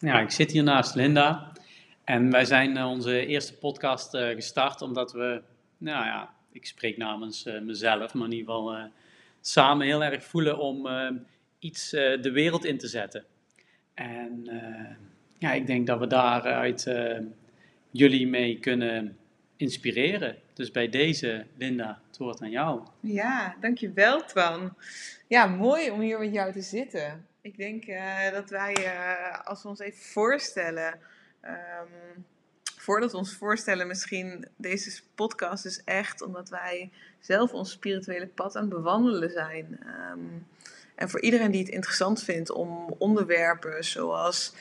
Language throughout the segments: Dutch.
Ja, ik zit hier naast Linda. En wij zijn eh, onze eerste podcast eh, gestart omdat we, nou ja, ik spreek namens eh, mezelf, maar in ieder geval samen heel erg voelen om iets de wereld in te zetten. En ja, ik denk dat we daaruit jullie mee kunnen inspireren. Dus bij deze, Linda, het woord aan jou. Ja, dankjewel Twan. Ja, mooi om hier met jou te zitten. Ik denk eh, dat wij, eh, als we ons even voorstellen, ehm, voordat we ons voorstellen, misschien deze podcast is echt omdat wij zelf ons spirituele pad aan het bewandelen zijn. Ehm, en voor iedereen die het interessant vindt om onderwerpen zoals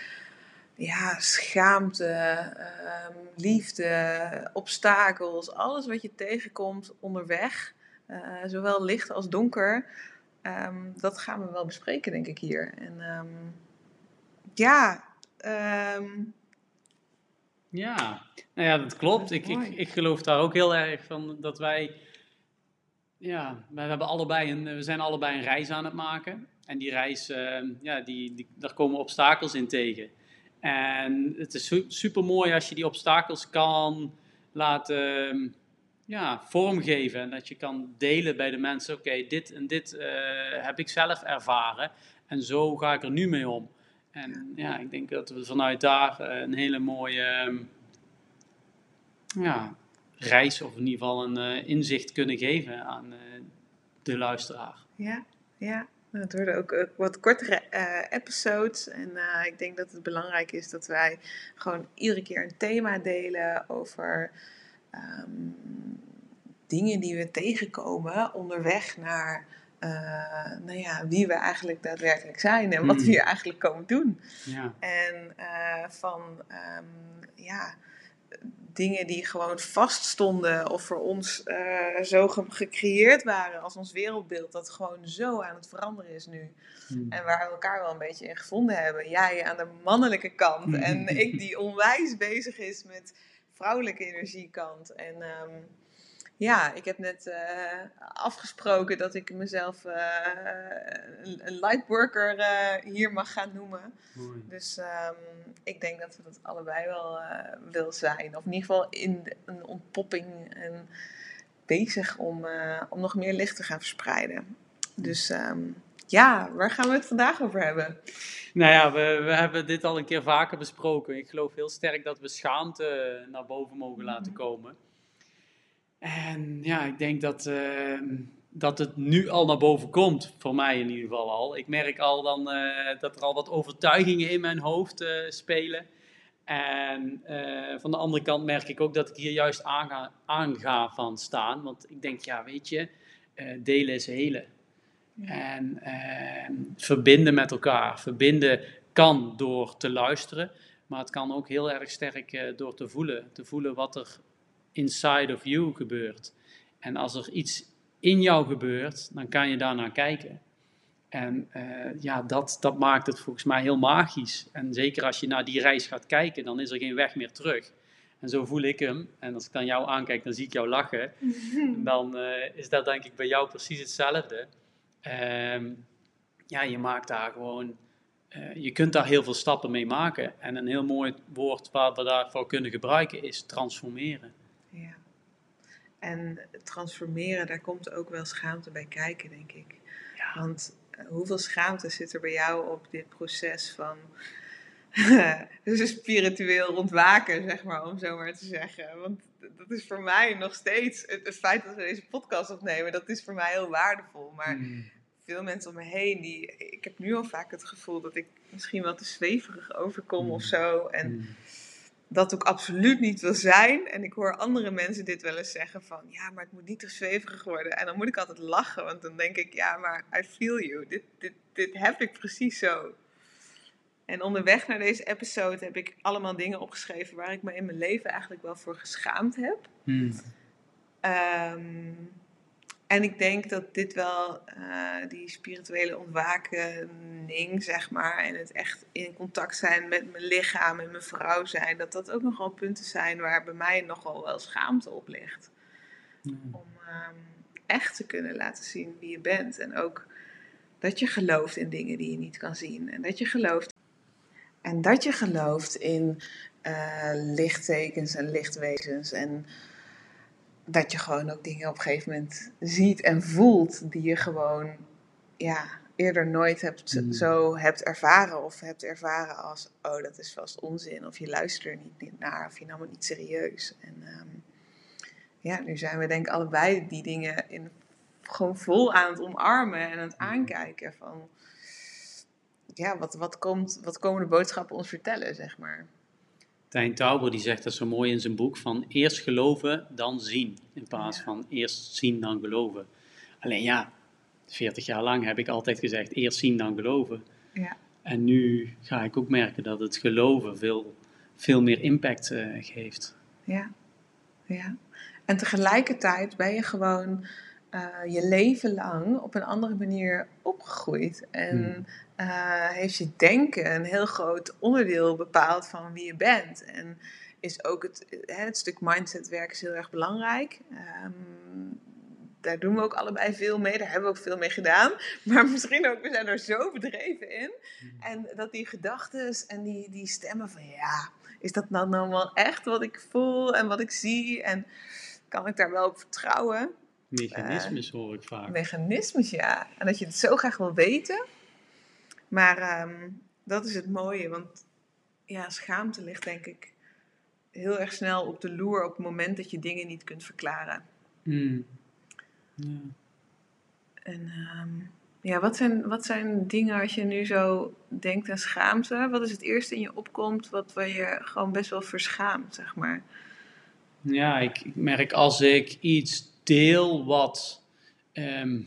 ja, schaamte, ehm, liefde, obstakels, alles wat je tegenkomt onderweg, eh, zowel licht als donker, ehm, dat gaan we wel bespreken, denk ik hier. En ehm, ja, ehm, Ja, nou ja, dat klopt. Ik, ik, ik geloof daar ook heel erg van dat wij, ja, we hebben allebei een, we zijn allebei een reis aan het maken. En die reis, ja, die, die, daar komen obstakels in tegen. En het is super mooi als je die obstakels kan laten ja, vormgeven. En dat je kan delen bij de mensen, oké, dit en dit eh, heb ik zelf ervaren. En zo ga ik er nu mee om. En ja, ik denk dat we vanuit daar eh, een hele mooie ehm, ja, reis, of in ieder geval een eh, inzicht kunnen geven aan de luisteraar. ja, ja. Het worden ook wat kortere episodes. En ik denk dat het belangrijk is dat wij gewoon iedere keer een thema delen over ehm, dingen die we tegenkomen onderweg naar eh, nou ja, wie we eigenlijk daadwerkelijk zijn en wat we Mm. hier eigenlijk komen doen. Ja, En eh, van ehm, ja, dingen die gewoon vaststonden of voor ons eh, zo ge- gecreëerd waren als ons wereldbeeld, dat gewoon zo aan het veranderen is nu. Hm. En waar we elkaar wel een beetje in gevonden hebben. Jij aan de mannelijke kant en ik die onwijs bezig is met vrouwelijke energiekant. En ehm, ja, ik heb net eh, afgesproken dat ik mezelf eh, een, een lightworker eh, hier mag gaan noemen. mooi. Dus ehm, ik denk dat we dat allebei wel wil zijn. Of in ieder geval in de- een ontpopping en bezig om, om nog meer licht te gaan verspreiden. Dus ehm, ja, waar gaan we het vandaag over hebben? Nou ja, we, we hebben dit al een keer vaker besproken. Ik geloof heel sterk dat we schaamte naar boven mogen laten Mhm. komen. En ja, ik denk dat, eh, dat het nu al naar boven komt, voor mij in ieder geval al. Ik merk al dan eh, dat er al wat overtuigingen in mijn hoofd eh, spelen. En eh, van de andere kant merk ik ook dat ik hier juist aan ga, aan ga van staan. Want ik denk, ja, weet je, eh, delen is helen. En ehm, verbinden met elkaar. Verbinden kan door te luisteren, maar het kan ook heel erg sterk eh, door te voelen. Te voelen wat er inside of you gebeurt. En als er iets in jou gebeurt, dan kan je daarnaar kijken. En eh, ja, dat, dat maakt het volgens mij heel magisch. En zeker als je naar die reis gaat kijken, dan is er geen weg meer terug. En zo voel ik hem. En als ik dan jou aankijk, dan zie ik jou lachen. En dan eh, is dat denk ik bij jou precies hetzelfde. Ehm, ja, je maakt daar gewoon, eh, je kunt daar heel veel stappen mee maken. En een heel mooi woord waar we daarvoor kunnen gebruiken is transformeren. Ja. En transformeren, daar komt ook wel schaamte bij kijken, denk ik. Ja. Want eh, hoeveel schaamte zit er bij jou op dit proces van dus een spiritueel ontwaken, zeg maar, om zo maar te zeggen. Want dat is voor mij nog steeds, het, het feit dat we deze podcast opnemen, dat is voor mij heel waardevol. Maar Mm. veel mensen om me heen, die, ik heb nu al vaak het gevoel dat ik misschien wel te zweverig overkom of Mm. zo. En Mm. dat ook absoluut niet wil zijn. En ik hoor andere mensen dit wel eens zeggen van... ja, maar het moet niet te zweverig worden. En dan moet ik altijd lachen, want dan denk ik... ja, maar I feel you. Dit, dit, dit heb ik precies zo. En onderweg naar deze episode heb ik allemaal dingen opgeschreven... waar ik me in mijn leven eigenlijk wel voor geschaamd heb. Mm. Ehm, en ik denk dat dit wel eh, die spirituele ontwakening, zeg maar, en het echt in contact zijn met mijn lichaam en mijn vrouw zijn, dat dat ook nogal punten zijn waar bij mij nogal wel schaamte op ligt. Mm. Om ehm, echt te kunnen laten zien wie je bent. En ook dat je gelooft in dingen die je niet kan zien. En dat je gelooft. En dat je gelooft in uh, lichttekens en lichtwezens. En dat je gewoon ook dingen op een gegeven moment ziet en voelt die je gewoon ja, eerder nooit hebt, Mm. zo hebt ervaren. Of hebt ervaren als, oh dat is vast onzin. Of je luistert er niet, naar. Of je nam het niet serieus. En ehm, ja, nu zijn we denk ik allebei die dingen in, gewoon vol aan het omarmen en aan het aankijken van... Ja, wat, wat, komt, wat komen de boodschappen ons vertellen, zeg maar. Tijn Tauber die zegt dat zo mooi in zijn boek van eerst geloven, dan zien. In plaats Ja. van eerst zien, dan geloven. Alleen ja, 40 jaar lang heb ik altijd gezegd eerst zien, dan geloven. Ja. En nu ga ik ook merken dat het geloven veel, veel meer impact eh, geeft. Ja, ja. En tegelijkertijd ben je gewoon eh, je leven lang op een andere manier opgegroeid. En Hmm. eh, heeft je denken een heel groot onderdeel bepaald van wie je bent. En is ook het, het stuk mindsetwerk is heel erg belangrijk. Ehm, daar doen we ook allebei veel mee. Daar hebben we ook veel mee gedaan. Maar misschien ook, we zijn er zo bedreven in. En dat die gedachten en die, die stemmen van ja, is dat nou, nou wel echt wat ik voel en wat ik zie? En kan ik daar wel op vertrouwen? Mechanismes hoor ik vaak. Mechanismes, ja. En dat je het zo graag wil weten. Maar ehm, dat is het mooie, want ja, schaamte ligt denk ik heel erg snel op de loer op het moment dat je dingen niet kunt verklaren. Hmm. Ja. En ehm, ja, wat zijn, wat zijn dingen als je nu zo denkt aan schaamte? Wat is het eerste in je opkomt wat waar je gewoon best wel verschaamt, zeg maar? Ja, ik, ik merk als ik iets deel wat, ehm,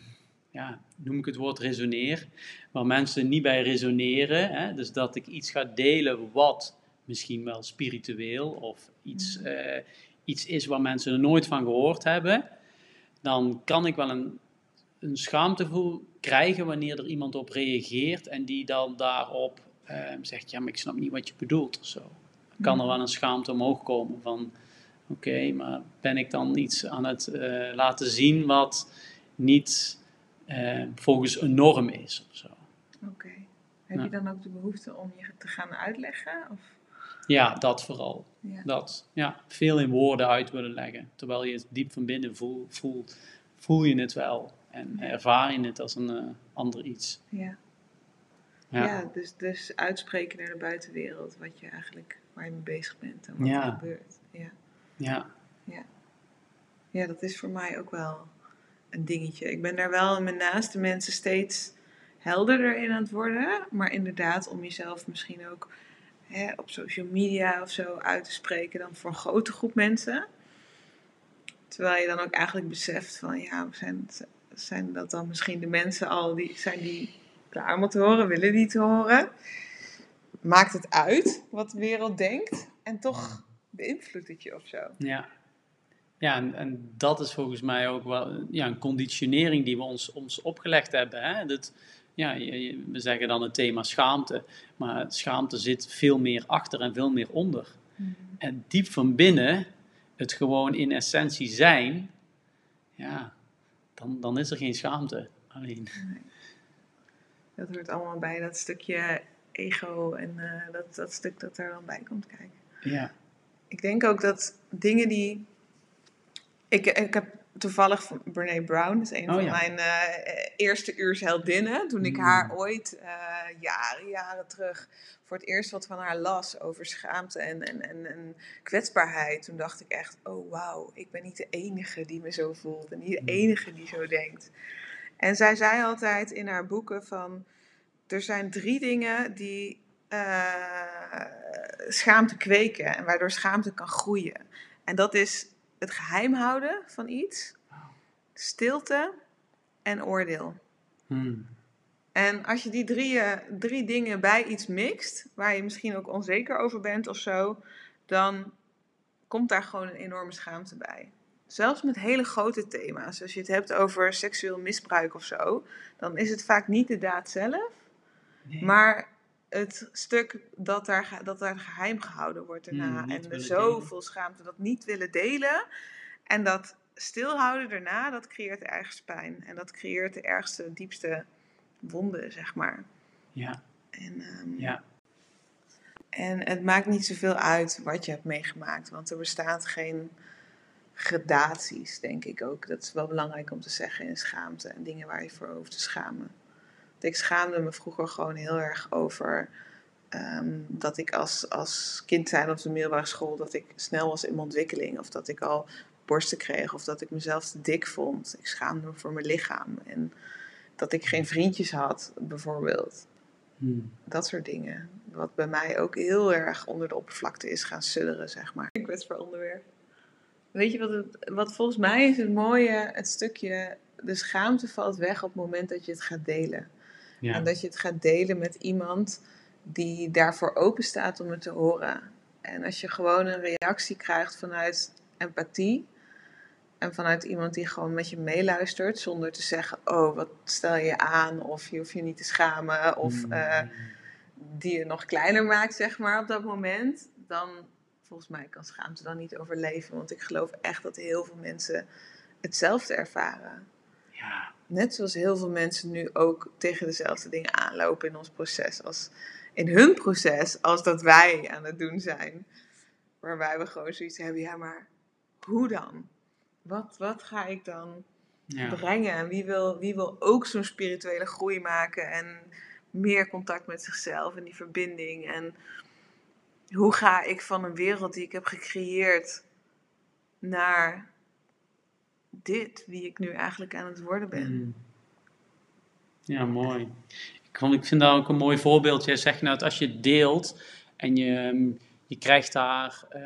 ja, noem ik het woord resoneer, waar mensen niet bij resoneren. Hè? Dus dat ik iets ga delen wat misschien wel spiritueel of iets, Mhm. eh, iets is waar mensen er nooit van gehoord hebben. Dan kan ik wel een, een schaamtegevoel krijgen wanneer er iemand op reageert en die dan daarop ehm, zegt, ja, maar ik snap niet wat je bedoelt of zo. Kan er wel een schaamte omhoog komen van, Oké, maar ben ik dan iets aan het eh, laten zien wat niet eh, volgens een norm is of zo? Oké. Heb Ja. je dan ook de behoefte om je te gaan uitleggen? Of? Ja, dat vooral. Ja. Dat, ja, veel in woorden uit willen leggen. Terwijl je het diep van binnen voel, voel, voel je het wel. En Ja. ervaar je het als een eh, ander iets. Ja. Ja. Ja, dus, dus uitspreken naar de buitenwereld wat je eigenlijk waar je mee bezig bent en wat Ja. er gebeurt. Ja. Ja. ja, dat is voor mij ook wel een dingetje. Ik ben daar wel in mijn naaste mensen steeds helderder in aan het worden. Maar inderdaad, om jezelf misschien ook hè, op social media of zo uit te spreken dan voor een grote groep mensen. Terwijl je dan ook eigenlijk beseft van ja, zijn, zijn dat dan misschien de mensen al die zijn die klaar om te horen, willen die te horen? Maakt het uit wat de wereld denkt? En toch beïnvloedt het je of zo. Ja, ja en, en dat is volgens mij ook wel ja, een conditionering die we ons, ons opgelegd hebben. Hè? Dat, ja, we zeggen dan het thema schaamte, maar schaamte zit veel meer achter en veel meer onder. En diep van binnen, het gewoon in essentie zijn, ja, dan, dan is er geen schaamte. Alleen, Dat hoort allemaal bij dat stukje ego en eh, dat, dat stuk dat er dan bij komt kijken. ja, Ik denk ook dat dingen die. Ik, ik heb toevallig Brene Brown, is een Oh, van ja. mijn eh, eerste uursheldinnen. Toen ik Mm. haar ooit, eh, jaren, jaren terug, voor het eerst wat van haar las over schaamte en, en, en, en kwetsbaarheid. Toen dacht ik echt, oh wauw, ik ben niet de enige die me zo voelt en niet de Mm. enige die zo denkt. En zij zei altijd in haar boeken van, er zijn drie dingen die eh, schaamte kweken en waardoor schaamte kan groeien. En dat is het geheim houden van iets, stilte en oordeel. Hmm. En als je die drie, eh, drie dingen bij iets mixt, waar je misschien ook onzeker over bent of zo, dan komt daar gewoon een enorme schaamte bij. Zelfs met hele grote thema's. Als je het hebt over seksueel misbruik of zo, dan is het vaak niet de daad zelf, Nee. maar het stuk dat daar, dat daar geheim gehouden wordt daarna. Mm, niet en zoveel schaamte dat niet willen delen. En dat stilhouden daarna, dat creëert ergste pijn. En dat creëert de ergste, diepste wonden, zeg maar. ja, En, ehm, ja. En het maakt niet zoveel uit wat je hebt meegemaakt, want er bestaat geen gradaties, denk ik ook. Dat is wel belangrijk om te zeggen in schaamte en dingen waar je voor hoeft te schamen. Ik schaamde me vroeger gewoon heel erg over ehm, dat ik als, als kind zijn op de middelbare school, dat ik snel was in mijn ontwikkeling. Of dat ik al borsten kreeg, of dat ik mezelf te dik vond. Ik schaamde me voor mijn lichaam. En dat ik geen vriendjes had, bijvoorbeeld. Hmm. Dat soort dingen. Wat bij mij ook heel erg onder de oppervlakte is gaan sudderen, zeg maar. Ik voor onderwerp. Weet je wat, het, wat volgens mij is het mooie, het stukje, de schaamte valt weg op het moment dat je het gaat delen. Ja. En dat je het gaat delen met iemand die daarvoor open staat om het te horen. En als je gewoon een reactie krijgt vanuit empathie en vanuit iemand die gewoon met je meeluistert zonder te zeggen: Oh, wat stel je aan? Of je hoeft je niet te schamen. Of mm. uh, die je nog kleiner maakt, zeg maar, op dat moment. Dan volgens mij kan schaamte dan niet overleven. Want ik geloof echt dat heel veel mensen hetzelfde ervaren. Ja. Net zoals heel veel mensen nu ook tegen dezelfde dingen aanlopen in ons proces. Als in hun proces, als dat wij aan het doen zijn. Waarbij we gewoon zoiets hebben, ja maar hoe dan? Wat, wat ga ik dan brengen? En wie wil, wie wil ook zo'n spirituele groei maken en meer contact met zichzelf en die verbinding? En hoe ga ik van een wereld die ik heb gecreëerd naar dit, wie ik nu eigenlijk aan het worden ben? Mm. Ja, mooi. Ik, ik vind dat ook een mooi voorbeeld. Jij zegt nou als je deelt en je, mm, je krijgt daar uh,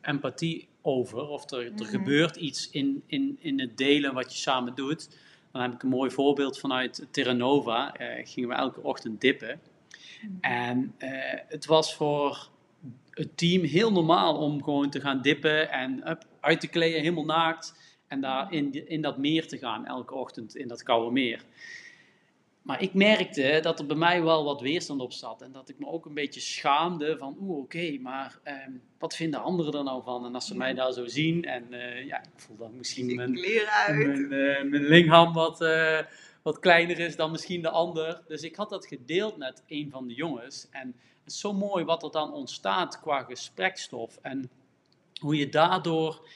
empathie over, of er, er mhm. gebeurt iets in, in, in het delen wat je samen doet, dan heb ik een mooi voorbeeld vanuit Terranova. Uh, gingen we elke ochtend dippen. Mhm. En uh, het was voor het team heel normaal om gewoon te gaan dippen en up, uit te kleden, helemaal naakt. En daar in, in dat meer te gaan elke ochtend, in dat koude meer. Maar ik merkte dat er bij mij wel wat weerstand op zat. En dat ik me ook een beetje schaamde van, oeh, oké, maar ehm, wat vinden anderen er nou van? En als ze mij daar zo zien en uh, ja, ik voel dan misschien mijn, mijn, uh, mijn lichaam wat, uh, wat kleiner is dan misschien de ander. Dus ik had dat gedeeld met een van de jongens. En het is zo mooi wat er dan ontstaat qua gesprekstof. En hoe je daardoor,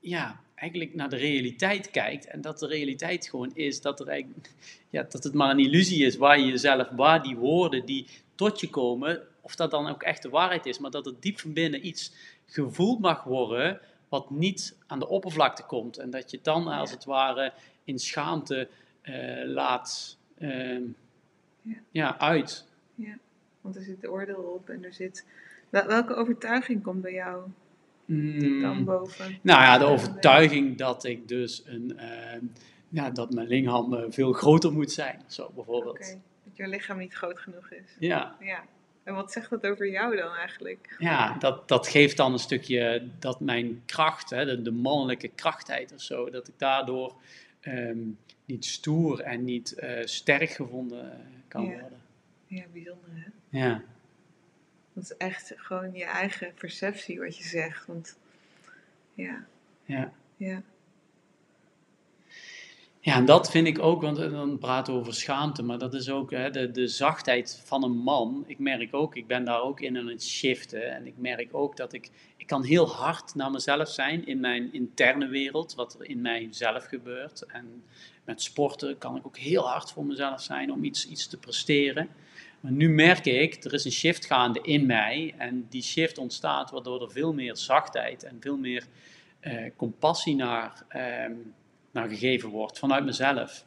ja, eigenlijk naar de realiteit kijkt. En dat de realiteit gewoon is dat, er eigenlijk, ja, dat het maar een illusie is waar je jezelf, waar die woorden die tot je komen, of dat dan ook echt de waarheid is, maar dat het diep van binnen iets gevoeld mag worden wat niet aan de oppervlakte komt. En dat je dan als het ware in schaamte uh, laat uh, ja. ja. uit. Ja, want er zit oordeel op en er zit. Welke overtuiging komt bij jou Mm. dan boven? Nou ja, de overtuiging dat ik dus een, uh, ja, dat mijn uh, veel groter moet zijn, zo bijvoorbeeld. Okay. Dat je lichaam niet groot genoeg is. Ja. ja. En wat zegt dat over jou dan eigenlijk? Ja, dat, dat geeft dan een stukje dat mijn kracht, hè, de, de mannelijke krachtheid of zo, dat ik daardoor um, niet stoer en niet uh, sterk gevonden kan ja. worden. Ja, bijzonder hè? Ja. Dat is echt gewoon je eigen perceptie wat je zegt. Want ja. Ja. Ja. Ja, en dat vind ik ook, want dan praten we over schaamte, maar dat is ook hè, de, de zachtheid van een man. Ik merk ook, ik ben daar ook in aan het shiften. En ik merk ook dat ik, ik kan heel hard naar mezelf zijn in mijn interne wereld, wat er in mijzelf gebeurt. En met sporten kan ik ook heel hard voor mezelf zijn om iets, iets te presteren. Maar nu merk ik, er is een shift gaande in mij. En die shift ontstaat waardoor er veel meer zachtheid en veel meer uh, compassie naar, uh, naar gegeven wordt vanuit mezelf.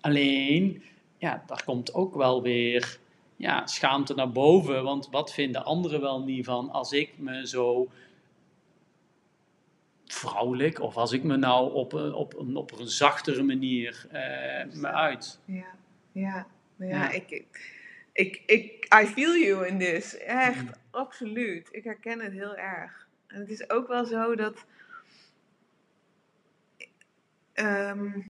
Alleen, ja, daar komt ook wel weer ja, schaamte naar boven. Want wat vinden anderen wel niet van als ik me zo vrouwelijk, of als ik me nou op, op, een, op een zachtere manier uh, me uit. Ja, ja, ja, ja. ik ik, ik, I feel you in this. Echt, mm. absoluut. Ik herken het heel erg. En het is ook wel zo dat. Um,